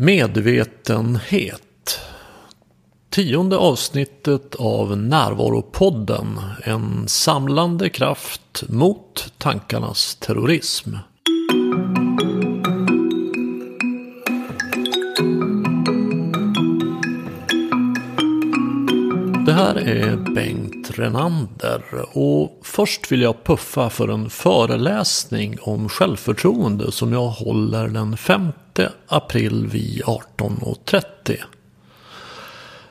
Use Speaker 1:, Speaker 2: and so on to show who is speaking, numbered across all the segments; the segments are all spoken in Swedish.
Speaker 1: Medvetenhet. Tionde avsnittet av Närvaropodden. En samlande kraft mot tankarnas terrorism. Det här är Bengt Renander och först vill jag puffa för en föreläsning om självförtroende som jag håller den 5 april vid 18.30.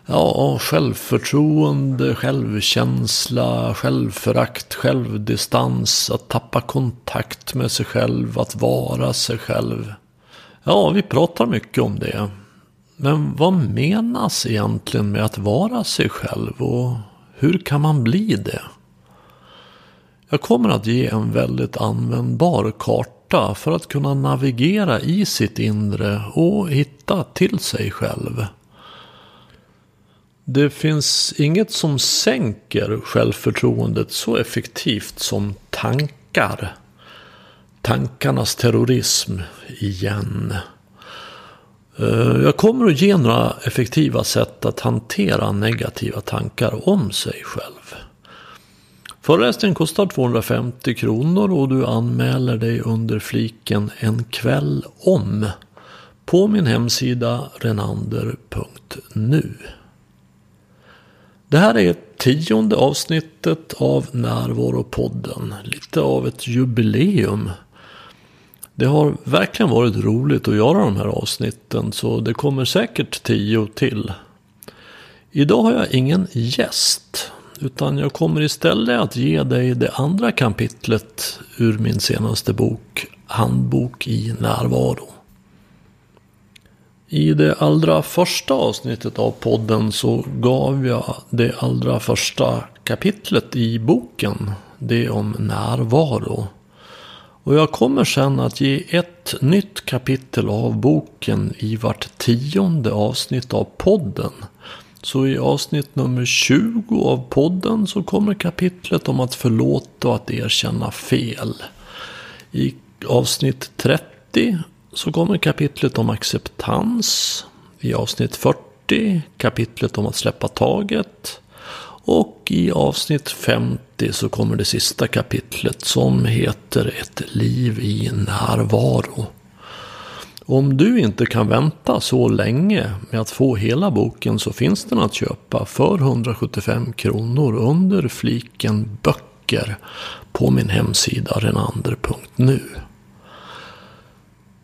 Speaker 1: Ja, självförtroende, självkänsla, självförakt, självdistans, att tappa kontakt med sig själv, att vara sig själv. Ja, vi pratar mycket om det. Men vad menas egentligen med att vara sig själv och hur kan man bli det? Jag kommer att ge en väldigt användbar karta för att kunna navigera i sitt inre och hitta till sig själv. Det finns inget som sänker självförtroendet så effektivt som tankar. Tankarnas terrorism igen. Eh, jag kommer att ge några effektiva sätt att hantera negativa tankar om sig själv. Föreläsningen kostar 250 kronor och du anmäler dig under fliken En kväll om på min hemsida renander.nu. Det här är tionde avsnittet av Närvaropodden. Lite av ett jubileum. Det har verkligen varit roligt att göra de här avsnitten så det kommer säkert tio till. Idag har jag ingen gäst. Utan jag kommer istället att ge dig det andra kapitlet ur min senaste bok Handbok i närvaro. I det allra första avsnittet av podden så gav jag det allra första kapitlet i boken. Det om närvaro. Och jag kommer sen att ge ett nytt kapitel av boken i vart tionde avsnitt av podden. Så i avsnitt nummer 20 av podden så kommer kapitlet om att förlåta och att erkänna fel. I avsnitt 30 så kommer kapitlet om acceptans. I avsnitt 40 kapitlet om att släppa taget. Och i avsnitt 50 så kommer det sista kapitlet som heter Ett liv i närvaro. Om du inte kan vänta så länge med att få hela boken så finns den att köpa för 175 kronor under fliken böcker på min hemsida renander.nu.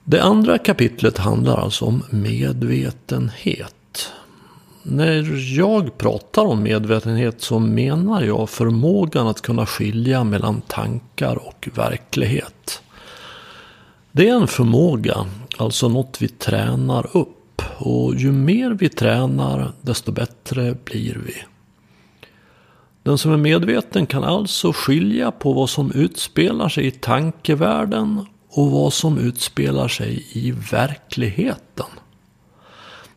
Speaker 1: Det andra kapitlet handlar alltså om medvetenhet. När jag pratar om medvetenhet så menar jag förmågan att kunna skilja mellan tankar och verklighet. Det är en förmåga, alltså något vi tränar upp. Och ju mer vi tränar, desto bättre blir vi. Den som är medveten kan alltså skilja på vad som utspelar sig i tankevärlden och vad som utspelar sig i verkligheten.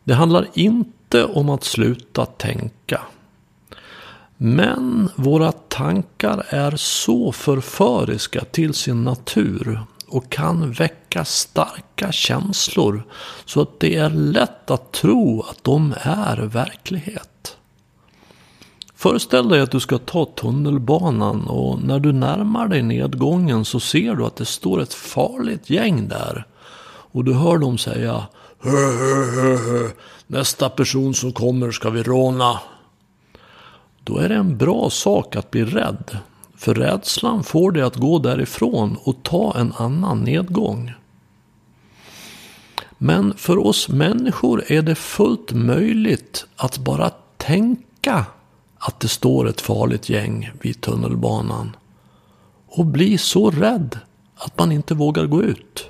Speaker 1: Det handlar inte om att sluta tänka. Men våra tankar är så förföriska till sin natur och kan väcka starka känslor så att det är lätt att tro att de är verklighet. Föreställ dig att du ska ta tunnelbanan och när du närmar dig nedgången så ser du att det står ett farligt gäng där. Och du hör dem säga hö, hö, hö, hö. Nästa person som kommer ska vi råna. Då är det en bra sak att bli rädd. För rädslan får dig att gå därifrån och ta en annan nedgång. Men för oss människor är det fullt möjligt att bara tänka att det står ett farligt gäng vid tunnelbanan. Och bli så rädd att man inte vågar gå ut.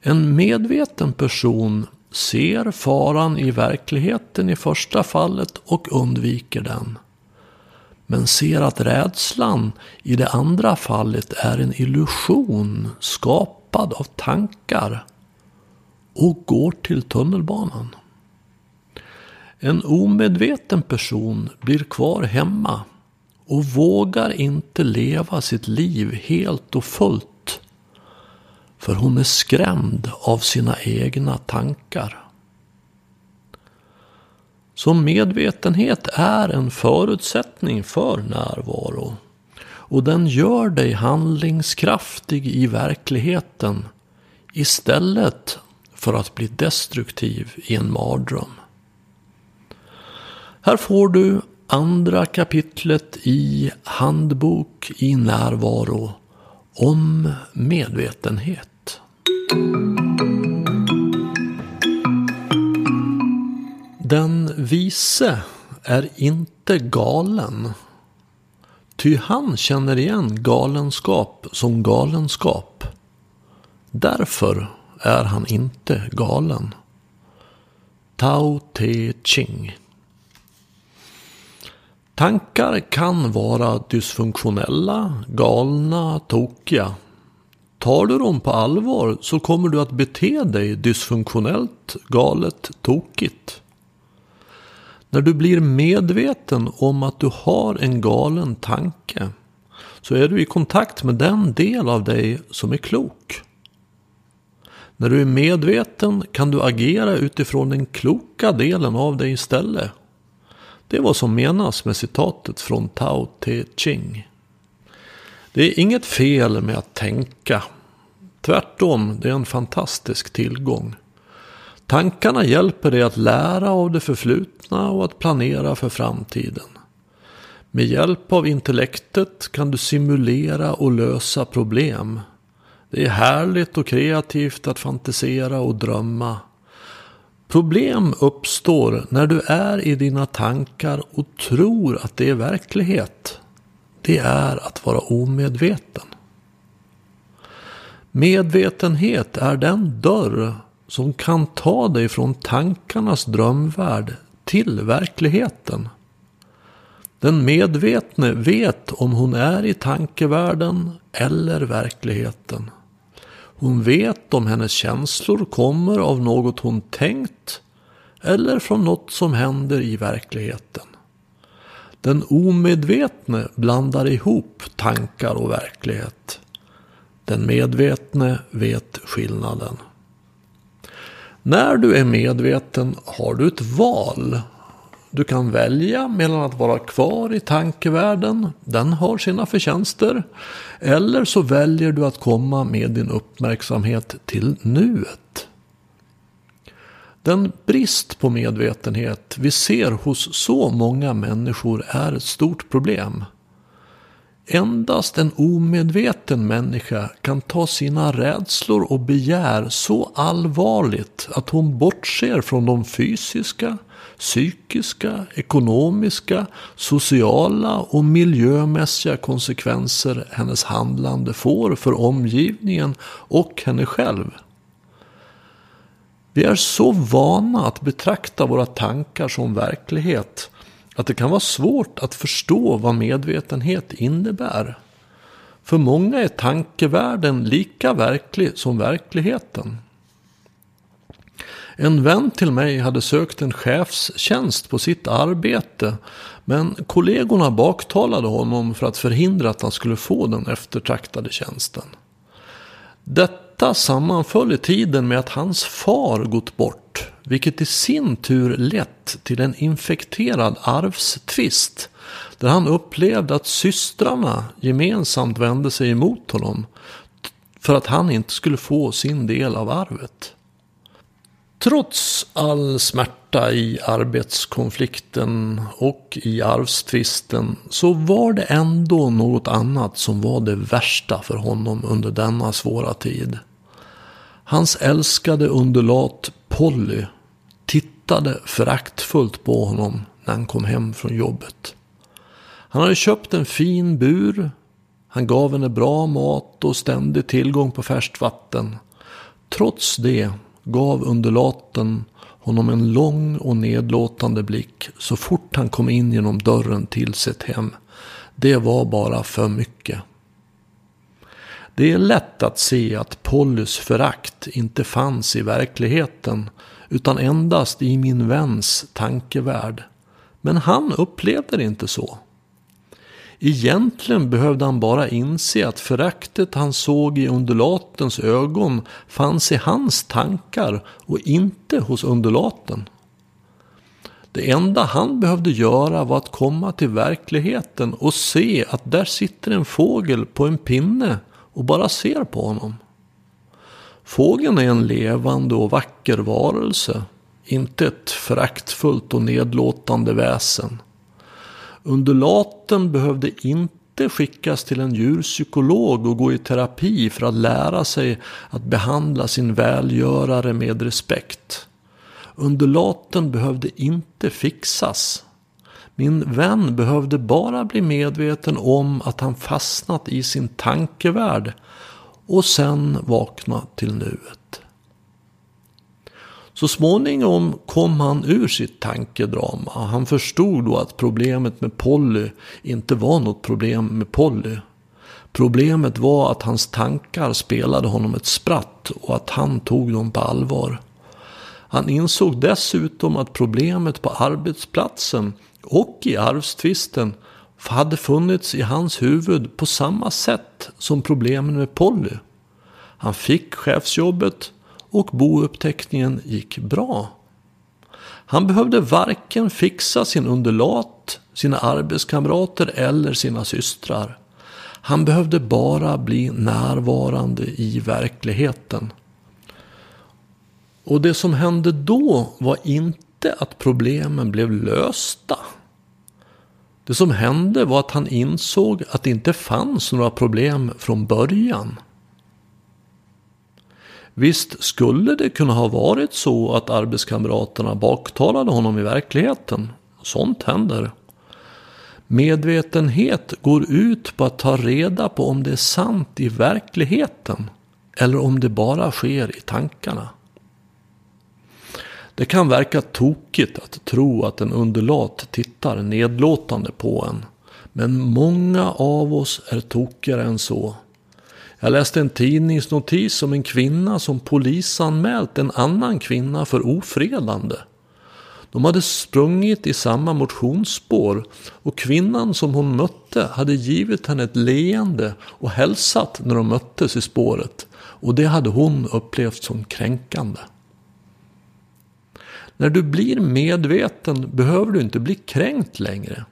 Speaker 1: En medveten person ser faran i verkligheten i första fallet och undviker den. Men ser att rädslan i det andra fallet är en illusion skapad av tankar och går till tunnelbanan. En omedveten person blir kvar hemma och vågar inte leva sitt liv helt och fullt. För hon är skrämd av sina egna tankar. Så medvetenhet är en förutsättning för närvaro. Och den gör dig handlingskraftig i verkligheten istället för att bli destruktiv i en mardröm. Här får du andra kapitlet i Handbok i närvaro om medvetenhet. Den vise är inte galen. Ty han känner igen galenskap som galenskap. Därför är han inte galen. Tao Te Ching Tankar kan vara dysfunktionella, galna, tokiga. Tar du dem på allvar så kommer du att bete dig dysfunktionellt, galet, tokigt. När du blir medveten om att du har en galen tanke så är du i kontakt med den del av dig som är klok. När du är medveten kan du agera utifrån den kloka delen av dig istället. Det är vad som menas med citatet från Tao Te Ching. Det är inget fel med att tänka. Tvärtom, det är en fantastisk tillgång. Tankarna hjälper dig att lära av det förflutna och att planera för framtiden. Med hjälp av intellektet kan du simulera och lösa problem. Det är härligt och kreativt att fantisera och drömma. Problem uppstår när du är i dina tankar och tror att det är verklighet. Det är att vara omedveten. Medvetenhet är den dörr som kan ta dig från tankarnas drömvärld till verkligheten. Den medvetne vet om hon är i tankevärlden eller verkligheten. Hon vet om hennes känslor kommer av något hon tänkt eller från något som händer i verkligheten. Den omedvetne blandar ihop tankar och verklighet. Den medvetne vet skillnaden. När du är medveten har du ett val. Du kan välja mellan att vara kvar i tankevärlden, den har sina förtjänster, eller så väljer du att komma med din uppmärksamhet till nuet. Den brist på medvetenhet vi ser hos så många människor är ett stort problem. Endast en omedveten människa kan ta sina rädslor och begär så allvarligt att hon bortser från de fysiska, psykiska, ekonomiska, sociala och miljömässiga konsekvenser hennes handlande får för omgivningen och henne själv. Vi är så vana att betrakta våra tankar som verklighet att det kan vara svårt att förstå vad medvetenhet innebär. För många är tankevärlden lika verklig som verkligheten. En vän till mig hade sökt en chefstjänst på sitt arbete. Men kollegorna baktalade honom för att förhindra att han skulle få den eftertraktade tjänsten. Detta detta sammanföll i tiden med att hans far gått bort. Vilket i sin tur lett till en infekterad arvstvist. Där han upplevde att systrarna gemensamt vände sig emot honom. För att han inte skulle få sin del av arvet. Trots all smärta i arbetskonflikten och i arvstvisten så var det ändå något annat som var det värsta för honom under denna svåra tid. Hans älskade undulat Polly tittade föraktfullt på honom när han kom hem från jobbet. Han hade köpt en fin bur. Han gav henne bra mat och ständig tillgång på färskt vatten. Trots det gav undulaten honom en lång och nedlåtande blick så fort han kom in genom dörren till sitt hem. Det var bara för mycket. Det är lätt att se att Pollys förakt inte fanns i verkligheten utan endast i min väns tankevärld. Men han upplevde det inte så. Egentligen behövde han bara inse att föraktet han såg i undulatens ögon fanns i hans tankar och inte hos undulaten. Det enda han behövde göra var att komma till verkligheten och se att där sitter en fågel på en pinne och bara ser på honom. Fågeln är en levande och vacker varelse, inte ett föraktfullt och nedlåtande väsen. Undulaten behövde inte skickas till en djurpsykolog och gå i terapi för att lära sig att behandla sin välgörare med respekt. Undulaten behövde inte fixas. Min vän behövde bara bli medveten om att han fastnat i sin tankevärld och sen vakna till nuet. Så småningom kom han ur sitt tankedrama. Han förstod då att problemet med Polly inte var något problem med Polly. Problemet var att hans tankar spelade honom ett spratt och att han tog dem på allvar. Han insåg dessutom att problemet på arbetsplatsen och i arvstvisten hade funnits i hans huvud på samma sätt som problemen med Polly. Han fick chefsjobbet och bouppteckningen gick bra. Han behövde varken fixa sin underlat, sina arbetskamrater eller sina systrar. Han behövde bara bli närvarande i verkligheten. Och det som hände då var inte att problemen blev lösta. Det som hände var att han insåg att det inte fanns några problem från början. Visst skulle det kunna ha varit så att arbetskamraterna baktalade honom i verkligheten. Sånt händer. Medvetenhet går ut på att ta reda på om det är sant i verkligheten eller om det bara sker i tankarna. Det kan verka tokigt att tro att en underlat tittar nedlåtande på en. Men många av oss är tokigare än så. Jag läste en tidningsnotis om en kvinna som polisanmält en annan kvinna för ofredande. De hade sprungit i samma motionsspår och kvinnan som hon mötte hade givit henne ett leende och hälsat när de möttes i spåret. Och det hade hon upplevt som kränkande. När du blir medveten behöver du inte bli kränkt längre.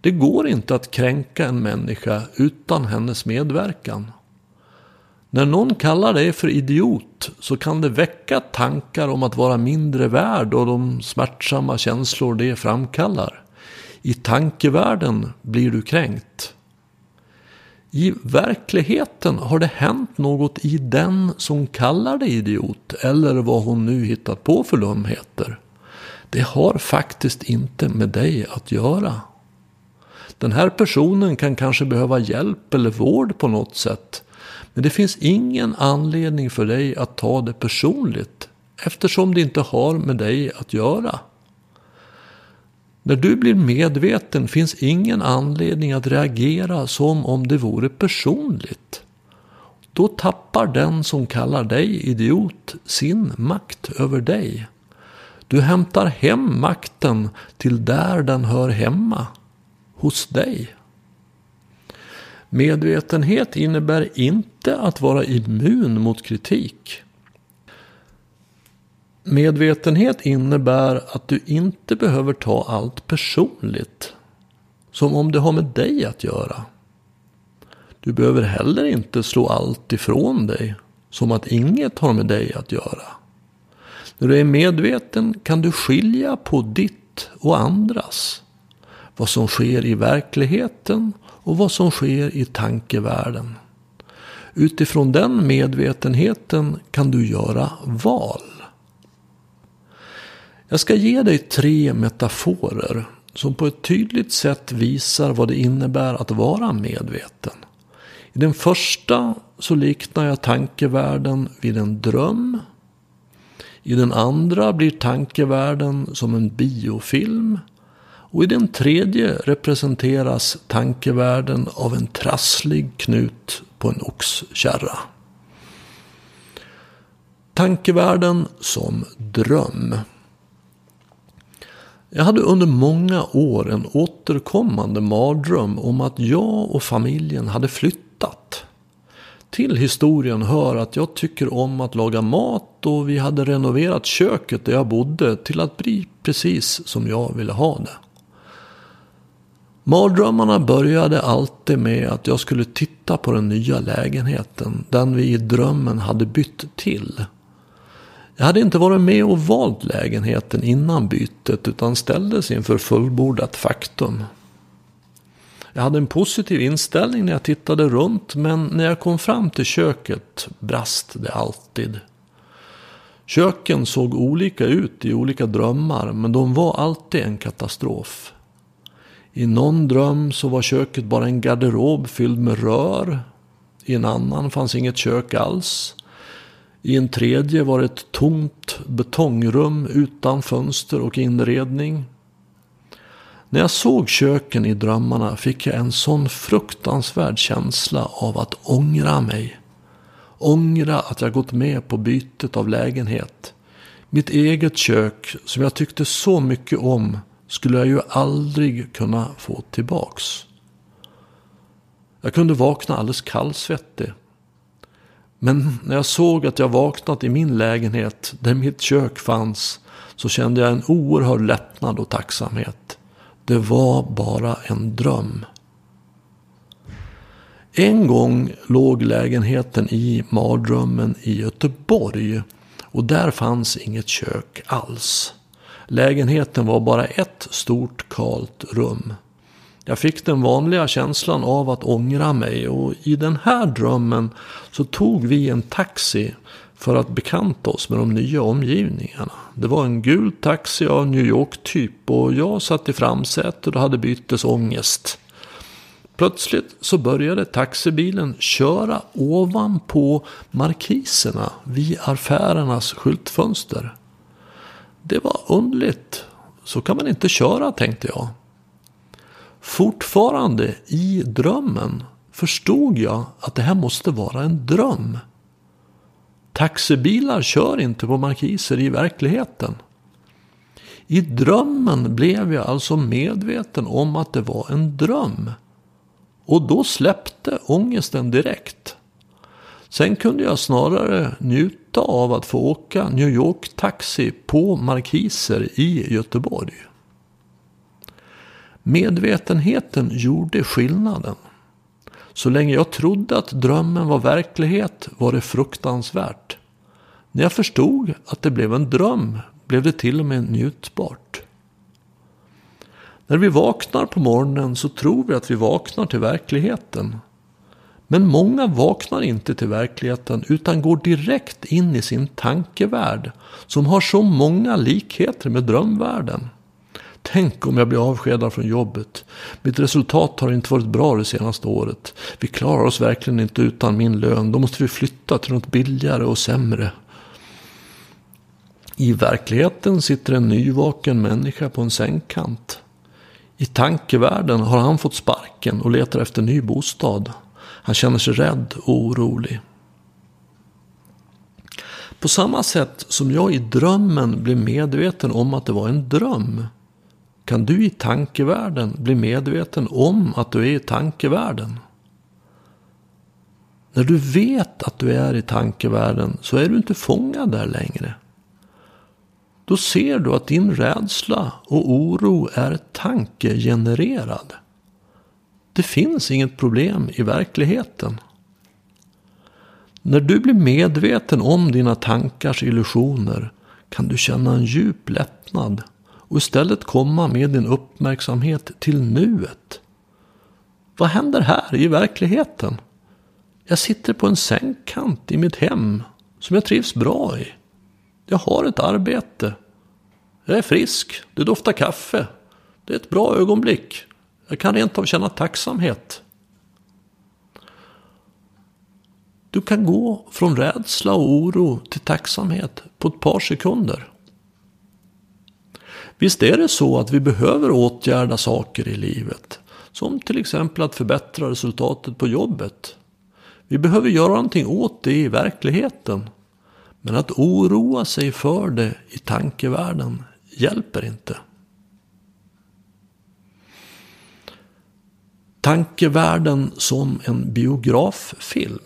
Speaker 1: Det går inte att kränka en människa utan hennes medverkan. När någon kallar dig för idiot så kan det väcka tankar om att vara mindre värd och de smärtsamma känslor det framkallar. I tankevärlden blir du kränkt. I verkligheten har det hänt något i den som kallar dig idiot eller vad hon nu hittat på för dumheter. Det har faktiskt inte med dig att göra. Den här personen kan kanske behöva hjälp eller vård på något sätt. Men det finns ingen anledning för dig att ta det personligt eftersom det inte har med dig att göra. När du blir medveten finns ingen anledning att reagera som om det vore personligt. Då tappar den som kallar dig idiot sin makt över dig. Du hämtar hem makten till där den hör hemma. Hos dig. Medvetenhet innebär inte att vara immun mot kritik. Medvetenhet innebär att du inte behöver ta allt personligt. Som om det har med dig att göra. Du behöver heller inte slå allt ifrån dig. Som att inget har med dig att göra. När du är medveten kan du skilja på ditt och andras. Vad som sker i verkligheten och vad som sker i tankevärlden. Utifrån den medvetenheten kan du göra val. Jag ska ge dig tre metaforer som på ett tydligt sätt visar vad det innebär att vara medveten. I den första så liknar jag tankevärlden vid en dröm. I den andra blir tankevärlden som en biofilm. Och i den tredje representeras tankevärlden av en trasslig knut på en oxkärra. Tankevärlden som dröm. Jag hade under många år en återkommande mardröm om att jag och familjen hade flyttat. Till historien hör att jag tycker om att laga mat och vi hade renoverat köket där jag bodde till att bli precis som jag ville ha det. Mardrömmarna började alltid med att jag skulle titta på den nya lägenheten, den vi i drömmen hade bytt till. Jag hade inte varit med och valt lägenheten innan bytet utan ställdes inför fullbordat faktum. Jag hade en positiv inställning när jag tittade runt men när jag kom fram till köket brast det alltid. Köken såg olika ut i olika drömmar men de var alltid en katastrof. I någon dröm så var köket bara en garderob fylld med rör. I en annan fanns inget kök alls. I en tredje var det ett tomt betongrum utan fönster och inredning. När jag såg köken i drömmarna fick jag en sån fruktansvärd känsla av att ångra mig. Ångra att jag gått med på bytet av lägenhet. Mitt eget kök som jag tyckte så mycket om skulle jag ju aldrig kunna få tillbaks. Jag kunde vakna alldeles kallsvettig. Men när jag såg att jag vaknat i min lägenhet där mitt kök fanns så kände jag en oerhörd lättnad och tacksamhet. Det var bara en dröm. En gång låg lägenheten i mardrömmen i Göteborg och där fanns inget kök alls. Lägenheten var bara ett stort kalt rum. Jag fick den vanliga känslan av att ångra mig och i den här drömmen så tog vi en taxi för att bekanta oss med de nya omgivningarna. Det var en gul taxi av New York-typ och jag satt i framsätet och hade bytesångest. Plötsligt så började taxibilen köra ovanpå markiserna vid affärernas skyltfönster. Det var underligt. Så kan man inte köra tänkte jag. Fortfarande i drömmen förstod jag att det här måste vara en dröm. Taxibilar kör inte på markiser i verkligheten. I drömmen blev jag alltså medveten om att det var en dröm. Och då släppte ångesten direkt. Sen kunde jag snarare njuta av att få åka New York-taxi på markiser i Göteborg. Medvetenheten gjorde skillnaden. Så länge jag trodde att drömmen var verklighet var det fruktansvärt. När jag förstod att det blev en dröm blev det till och med njutbart. När vi vaknar på morgonen så tror vi att vi vaknar till verkligheten. Men många vaknar inte till verkligheten utan går direkt in i sin tankevärld som har så många likheter med drömvärlden. Tänk om jag blir avskedad från jobbet. Mitt resultat har inte varit bra det senaste året. Vi klarar oss verkligen inte utan min lön. Då måste vi flytta till något billigare och sämre. I verkligheten sitter en nyvaken människa på en sängkant. I tankevärlden har han fått sparken och letar efter ny bostad. Han känner sig rädd och orolig. På samma sätt som jag i drömmen blev medveten om att det var en dröm kan du i tankevärlden bli medveten om att du är i tankevärlden. När du vet att du är i tankevärlden så är du inte fångad där längre. Då ser du att din rädsla och oro är tankegenererad. Det finns inget problem i verkligheten. När du blir medveten om dina tankars illusioner kan du känna en djup lättnad och istället komma med din uppmärksamhet till nuet. Vad händer här i verkligheten? Jag sitter på en sängkant i mitt hem som jag trivs bra i. Jag har ett arbete. Jag är frisk. Det doftar kaffe. Det är ett bra ögonblick. Jag kan rent av känna tacksamhet. Du kan gå från rädsla och oro till tacksamhet på ett par sekunder. Visst är det så att vi behöver åtgärda saker i livet. Som till exempel att förbättra resultatet på jobbet. Vi behöver göra någonting åt det i verkligheten. Men att oroa sig för det i tankevärlden hjälper inte. Tankevärlden som en biograffilm.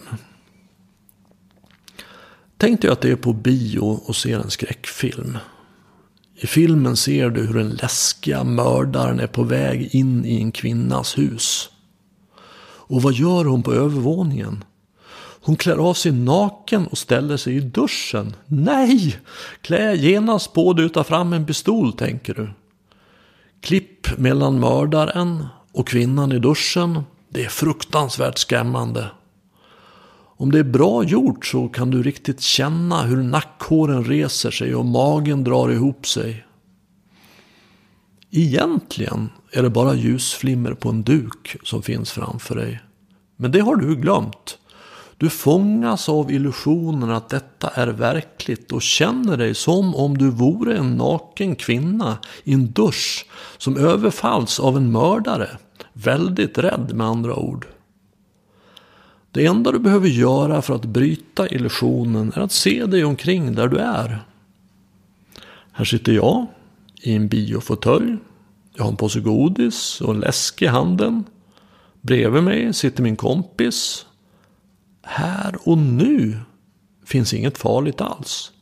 Speaker 1: Tänk dig att du är på bio och ser en skräckfilm. I filmen ser du hur den läskiga mördaren är på väg in i en kvinnas hus. Och vad gör hon på övervåningen? Hon klär av sig naken och ställer sig i duschen. Nej! Klä genast på dig och ta fram en pistol, tänker du. Klipp mellan mördaren och kvinnan i duschen. Det är fruktansvärt skrämmande. Om det är bra gjort så kan du riktigt känna hur nackhåren reser sig och magen drar ihop sig. Egentligen är det bara ljusflimmer på en duk som finns framför dig. Men det har du glömt. Du fångas av illusionen att detta är verkligt och känner dig som om du vore en naken kvinna i en dusch som överfalls av en mördare. Väldigt rädd med andra ord. Det enda du behöver göra för att bryta illusionen är att se dig omkring där du är. Här sitter jag i en biofåtölj. Jag har en påse godis och en läsk i handen. Bredvid mig sitter min kompis. Här och nu finns inget farligt alls.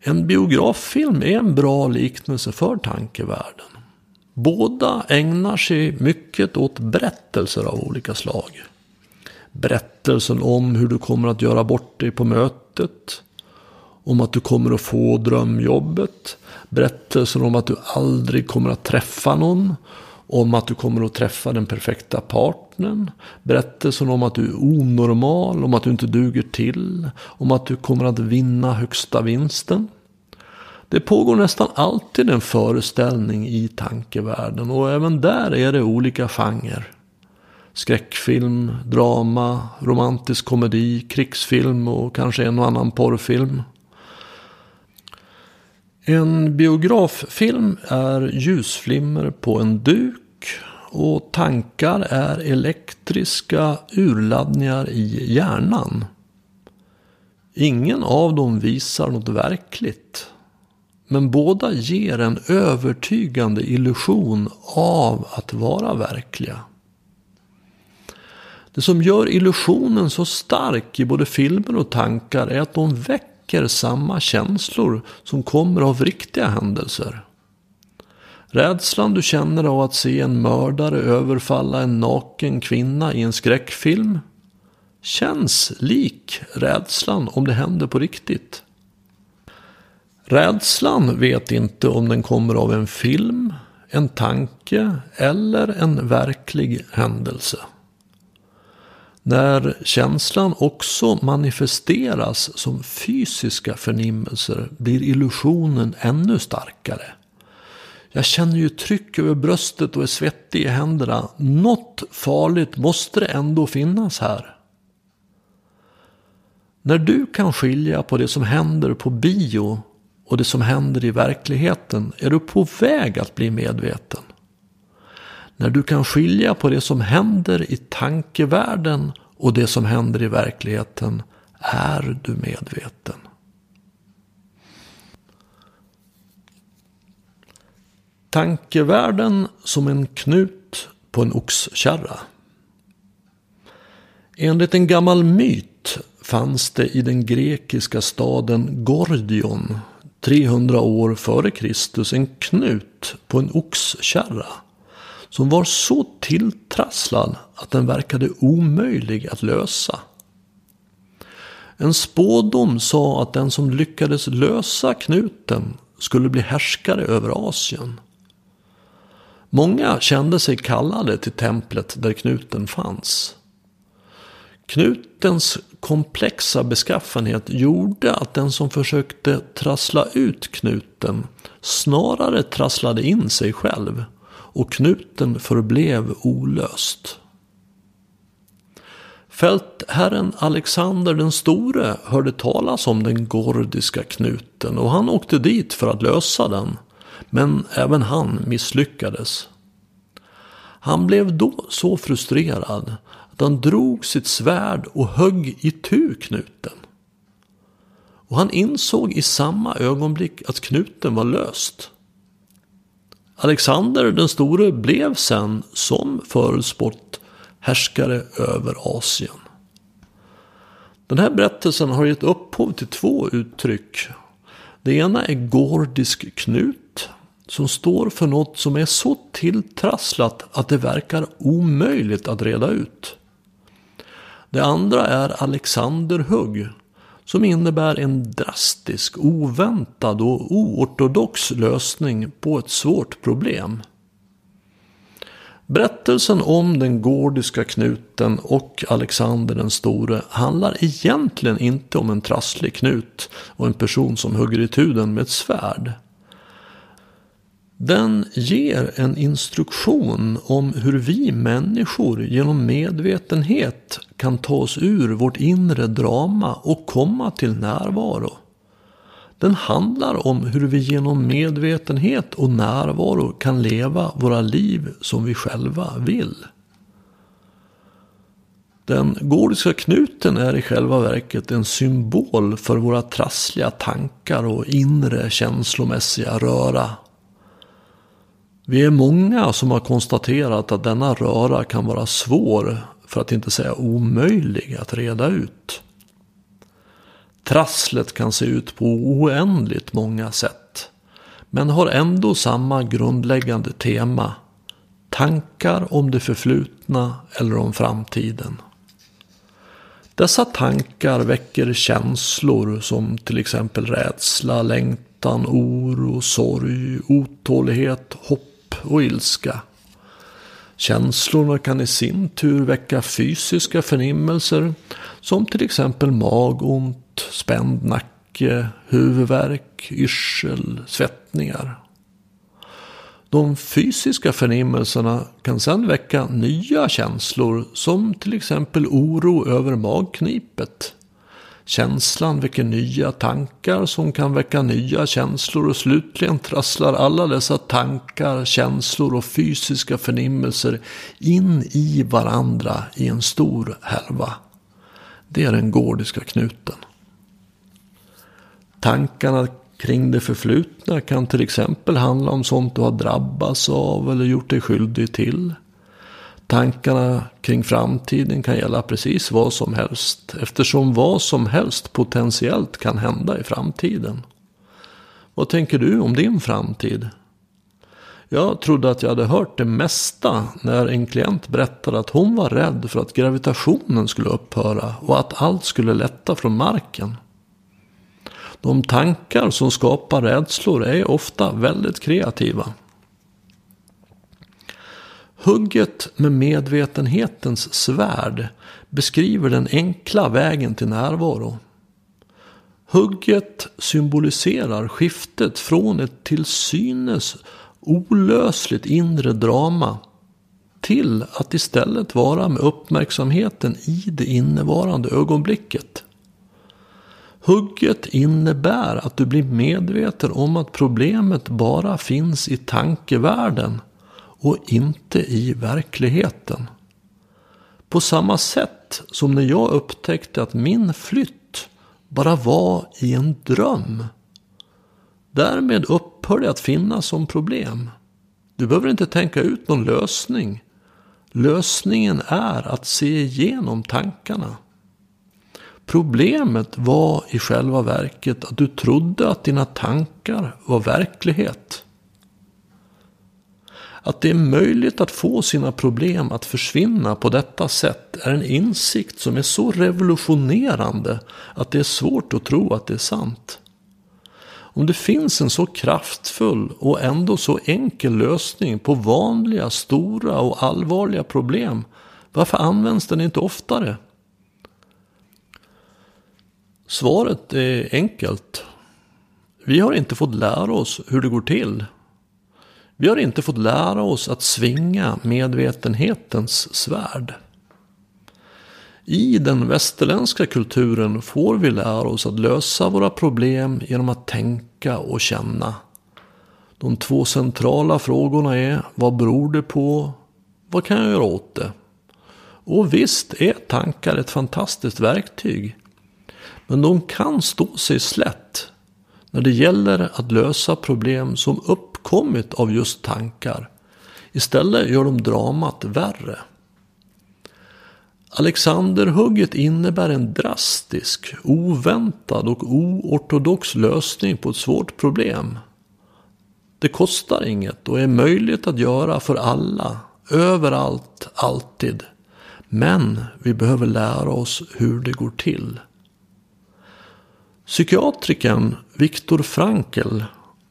Speaker 1: En biograffilm är en bra liknelse för tankevärlden. Båda ägnar sig mycket åt berättelser av olika slag. Berättelsen om hur du kommer att göra bort dig på mötet. Om att du kommer att få drömjobbet. Berättelsen om att du aldrig kommer att träffa någon. Om att du kommer att träffa den perfekta partnern. Berättelsen om att du är onormal, om att du inte duger till. Om att du kommer att vinna högsta vinsten. Det pågår nästan alltid en föreställning i tankevärlden och även där är det olika genrer. Skräckfilm, drama, romantisk komedi, krigsfilm och kanske en och annan porrfilm. En biograffilm är ljusflimmer på en duk och tankar är elektriska urladdningar i hjärnan. Ingen av dem visar något verkligt. Men båda ger en övertygande illusion av att vara verkliga. Det som gör illusionen så stark i både filmer och tankar är att de väcker samma känslor som kommer av riktiga händelser. Rädslan du känner av att se en mördare överfalla en naken kvinna i en skräckfilm känns lik rädslan om det händer på riktigt. Rädslan vet inte om den kommer av en film, en tanke eller en verklig händelse. När känslan också manifesteras som fysiska förnimmelser blir illusionen ännu starkare. Jag känner ju tryck över bröstet och är svettig i händerna. Något farligt måste det ändå finnas här. När du kan skilja på det som händer på bio och det som händer i verkligheten är du på väg att bli medveten. När du kan skilja på det som händer i tankevärlden och det som händer i verkligheten är du medveten. Tankevärlden som en knut på en oxkärra. Enligt en gammal myt fanns det i den grekiska staden Gordion 300 år före Kristus en knut på en oxkärra som var så tilltrasslad att den verkade omöjlig att lösa. En spådom sa att den som lyckades lösa knuten skulle bli härskare över Asien. Många kände sig kallade till templet där knuten fanns. Knutens komplexa beskaffenhet gjorde att den som försökte trassla ut knuten snarare trasslade in sig själv och knuten förblev olöst. Fältherren Alexander den store hörde talas om den gordiska knuten och han åkte dit för att lösa den. Men även han misslyckades. Han blev då så frustrerad att han drog sitt svärd och högg i tu knuten. Och han insåg i samma ögonblick att knuten var löst. Alexander den store blev sen, som förutspått, härskare över Asien. Den här berättelsen har gett upphov till två uttryck. Det ena är gordisk knut, som står för något som är så tilltrasslat att det verkar omöjligt att reda ut. Det andra är Alexanderhugg, som innebär en drastisk, oväntad och oortodox lösning på ett svårt problem. Berättelsen om den gordiska knuten och Alexander den store handlar egentligen inte om en trasslig knut och en person som hugger i tuden med ett svärd. Den ger en instruktion om hur vi människor genom medvetenhet kan ta oss ur vårt inre drama och komma till närvaro. Den handlar om hur vi genom medvetenhet och närvaro kan leva våra liv som vi själva vill. Den gordiska knuten är i själva verket en symbol för våra trassliga tankar och inre känslomässiga röra. Vi är många som har konstaterat att denna röra kan vara svår, för att inte säga omöjlig, att reda ut. Trasslet kan se ut på oändligt många sätt. Men har ändå samma grundläggande tema. Tankar om det förflutna eller om framtiden. Dessa tankar väcker känslor som till exempel rädsla, längtan, oro, sorg, otålighet, hopp och ilska. Känslorna kan i sin tur väcka fysiska förnimmelser som till exempel magont, spänd nacke, huvudvärk, yrsel, svettningar. De fysiska förnimmelserna kan sedan väcka nya känslor som till exempel oro över magknipet. Känslan väcker nya tankar som kan väcka nya känslor och slutligen trasslar alla dessa tankar, känslor och fysiska förnimmelser in i varandra i en stor härva. Det är den gordiska knuten. Tankarna kring det förflutna kan till exempel handla om sånt du har drabbats av eller gjort dig skyldig till. Tankarna kring framtiden kan gälla precis vad som helst eftersom vad som helst potentiellt kan hända i framtiden. Vad tänker du om din framtid? Jag trodde att jag hade hört det mesta när en klient berättade att hon var rädd för att gravitationen skulle upphöra och att allt skulle lätta från marken. De tankar som skapar rädslor är ofta väldigt kreativa. Hugget med medvetenhetens svärd beskriver den enkla vägen till närvaro. Hugget symboliserar skiftet från ett till synes olösligt inre drama till att istället vara med uppmärksamheten i det innevarande ögonblicket. Hugget innebär att du blir medveten om att problemet bara finns i tankevärlden och inte i verkligheten. På samma sätt som när jag upptäckte att min flytt bara var i en dröm. Därmed upphör det att finnas som problem. Du behöver inte tänka ut någon lösning. Lösningen är att se igenom tankarna. Problemet var i själva verket att du trodde att dina tankar var verklighet. Att det är möjligt att få sina problem att försvinna på detta sätt är en insikt som är så revolutionerande att det är svårt att tro att det är sant. Om det finns en så kraftfull och ändå så enkel lösning på vanliga, stora och allvarliga problem, varför används den inte oftare? Svaret är enkelt. Vi har inte fått lära oss hur det går till. Vi har inte fått lära oss att svinga medvetenhetens svärd. I den västerländska kulturen får vi lära oss att lösa våra problem genom att tänka och känna. De två centrala frågorna är vad beror det på? Vad kan jag göra åt det? Och visst är tankar ett fantastiskt verktyg. Men de kan stå sig slätt när det gäller att lösa problem som uppkommit av just tankar. Istället gör de dramat värre. Alexanderhugget innebär en drastisk, oväntad och oortodox lösning på ett svårt problem. Det kostar inget och är möjligt att göra för alla, överallt, alltid. Men vi behöver lära oss hur det går till. Psykiatrikern Viktor Frankl,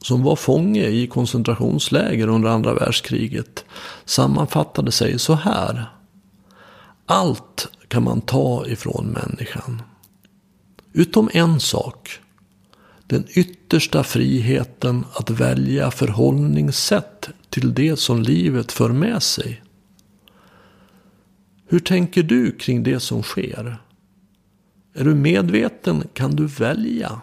Speaker 1: som var fånge i koncentrationsläger under andra världskriget, sammanfattade sig så här. Allt kan man ta ifrån människan. Utom en sak. Den yttersta friheten att välja förhållningssätt till det som livet för med sig. Hur tänker du kring det som sker? Är du medveten kan du välja.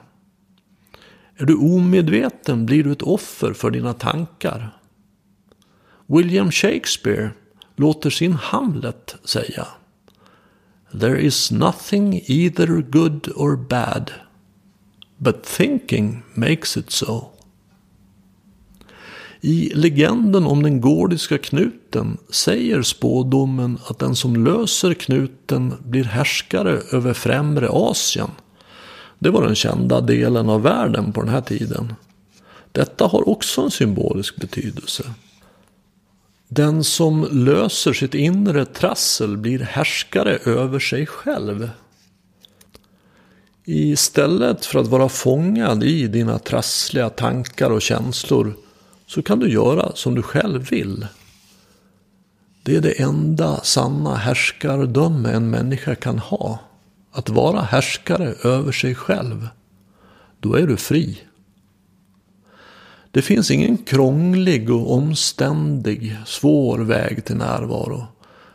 Speaker 1: Är du omedveten blir du ett offer för dina tankar. William Shakespeare låter sin Hamlet säga. There is nothing either good or bad. But thinking makes it so. I legenden om den gordiska knuten säger spådomen att den som löser knuten blir härskare över främre Asien. Det var den kända delen av världen på den här tiden. Detta har också en symbolisk betydelse. Den som löser sitt inre trassel blir härskare över sig själv. Istället för att vara fångad i dina trassliga tankar och känslor så kan du göra som du själv vill. Det är det enda sanna härskardöme en människa kan ha. Att vara härskare över sig själv. Då är du fri. Det finns ingen krånglig och omständig, svår väg till närvaro.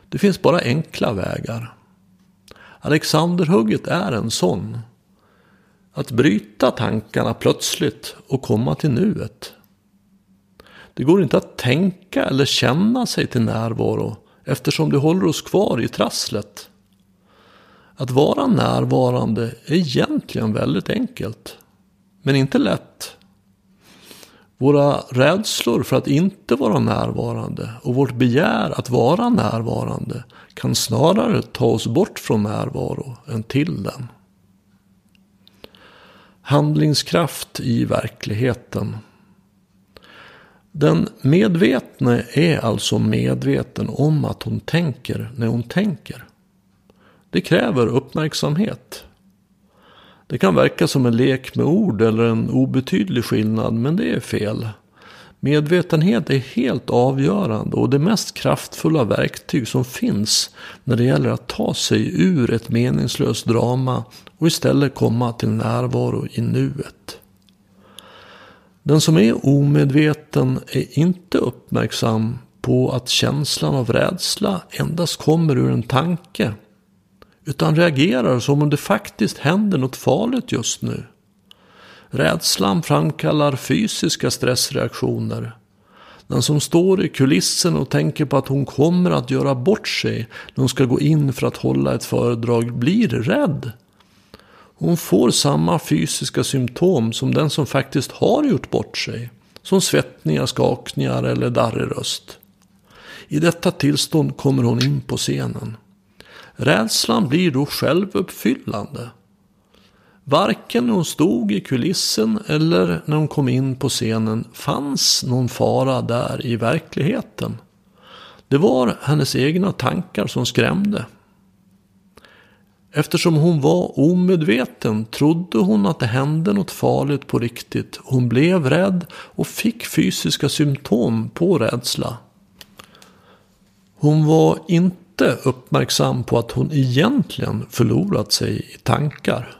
Speaker 1: Det finns bara enkla vägar. Alexanderhugget är en sån. Att bryta tankarna plötsligt och komma till nuet. Det går inte att tänka eller känna sig till närvaro eftersom det håller oss kvar i trasslet. Att vara närvarande är egentligen väldigt enkelt. Men inte lätt. Våra rädslor för att inte vara närvarande och vårt begär att vara närvarande kan snarare ta oss bort från närvaro än till den. Handlingskraft i verkligheten. Den medvetne är alltså medveten om att hon tänker när hon tänker. Det kräver uppmärksamhet. Det kan verka som en lek med ord eller en obetydlig skillnad, men det är fel. Medvetenhet är helt avgörande och det mest kraftfulla verktyg som finns när det gäller att ta sig ur ett meningslöst drama och istället komma till närvaro i nuet. Den som är omedveten är inte uppmärksam på att känslan av rädsla endast kommer ur en tanke. Utan reagerar som om det faktiskt händer något farligt just nu. Rädslan framkallar fysiska stressreaktioner. Den som står i kulissen och tänker på att hon kommer att göra bort sig när hon ska gå in för att hålla ett föredrag blir rädd. Hon får samma fysiska symptom som den som faktiskt har gjort bort sig. Som svettningar, skakningar eller darrig röst. I detta tillstånd kommer hon in på scenen. Rädslan blir då självuppfyllande. Varken när hon stod i kulissen eller när hon kom in på scenen fanns någon fara där i verkligheten. Det var hennes egna tankar som skrämde. Eftersom hon var omedveten trodde hon att det hände något farligt på riktigt. Hon blev rädd och fick fysiska symptom på rädsla. Hon var inte uppmärksam på att hon egentligen förlorat sig i tankar.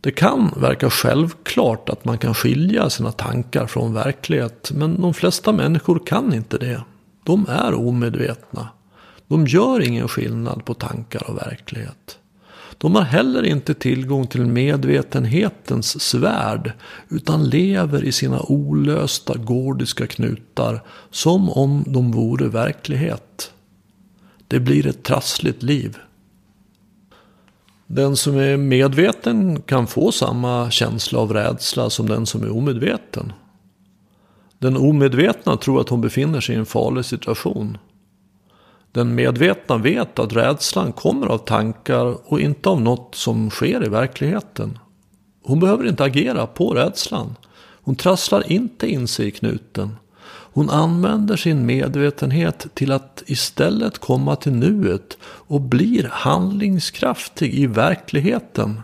Speaker 1: Det kan verka självklart att man kan skilja sina tankar från verklighet. Men de flesta människor kan inte det. De är omedvetna. De gör ingen skillnad på tankar och verklighet. De har heller inte tillgång till medvetenhetens svärd utan lever i sina olösta gordiska knutar som om de vore verklighet. Det blir ett trassligt liv. Den som är medveten kan få samma känsla av rädsla som den som är omedveten. Den omedvetna tror att hon befinner sig i en farlig situation. Den medvetna vet att rädslan kommer av tankar och inte av något som sker i verkligheten. Hon behöver inte agera på rädslan. Hon trasslar inte in sig i knuten. Hon använder sin medvetenhet till att istället komma till nuet och blir handlingskraftig i verkligheten.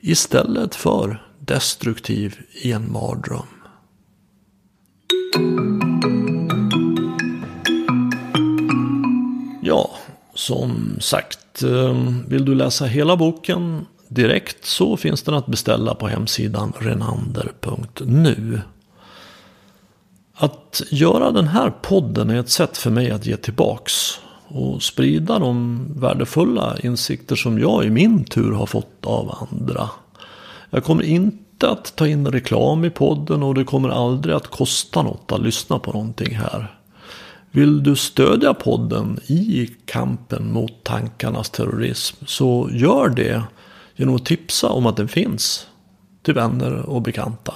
Speaker 1: Istället för destruktiv i en mardröm. Ja, som sagt, eh, vill du läsa hela boken direkt så finns den att beställa på hemsidan renander.nu. Att göra den här podden är ett sätt för mig att ge tillbaks och sprida de värdefulla insikter som jag i min tur har fått av andra. Jag kommer inte att ta in reklam i podden och det kommer aldrig att kosta något att lyssna på någonting här. Vill du stödja podden i kampen mot tankarnas terrorism så gör det genom att tipsa om att den finns till vänner och bekanta.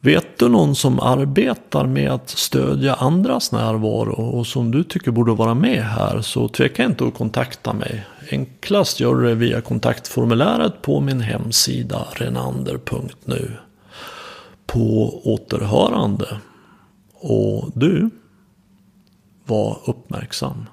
Speaker 1: Vet du någon som arbetar med att stödja andras närvaro och som du tycker borde vara med här så tveka inte att kontakta mig. Enklast gör du det via kontaktformuläret på min hemsida renander.nu. På återhörande. Och du, var uppmärksam.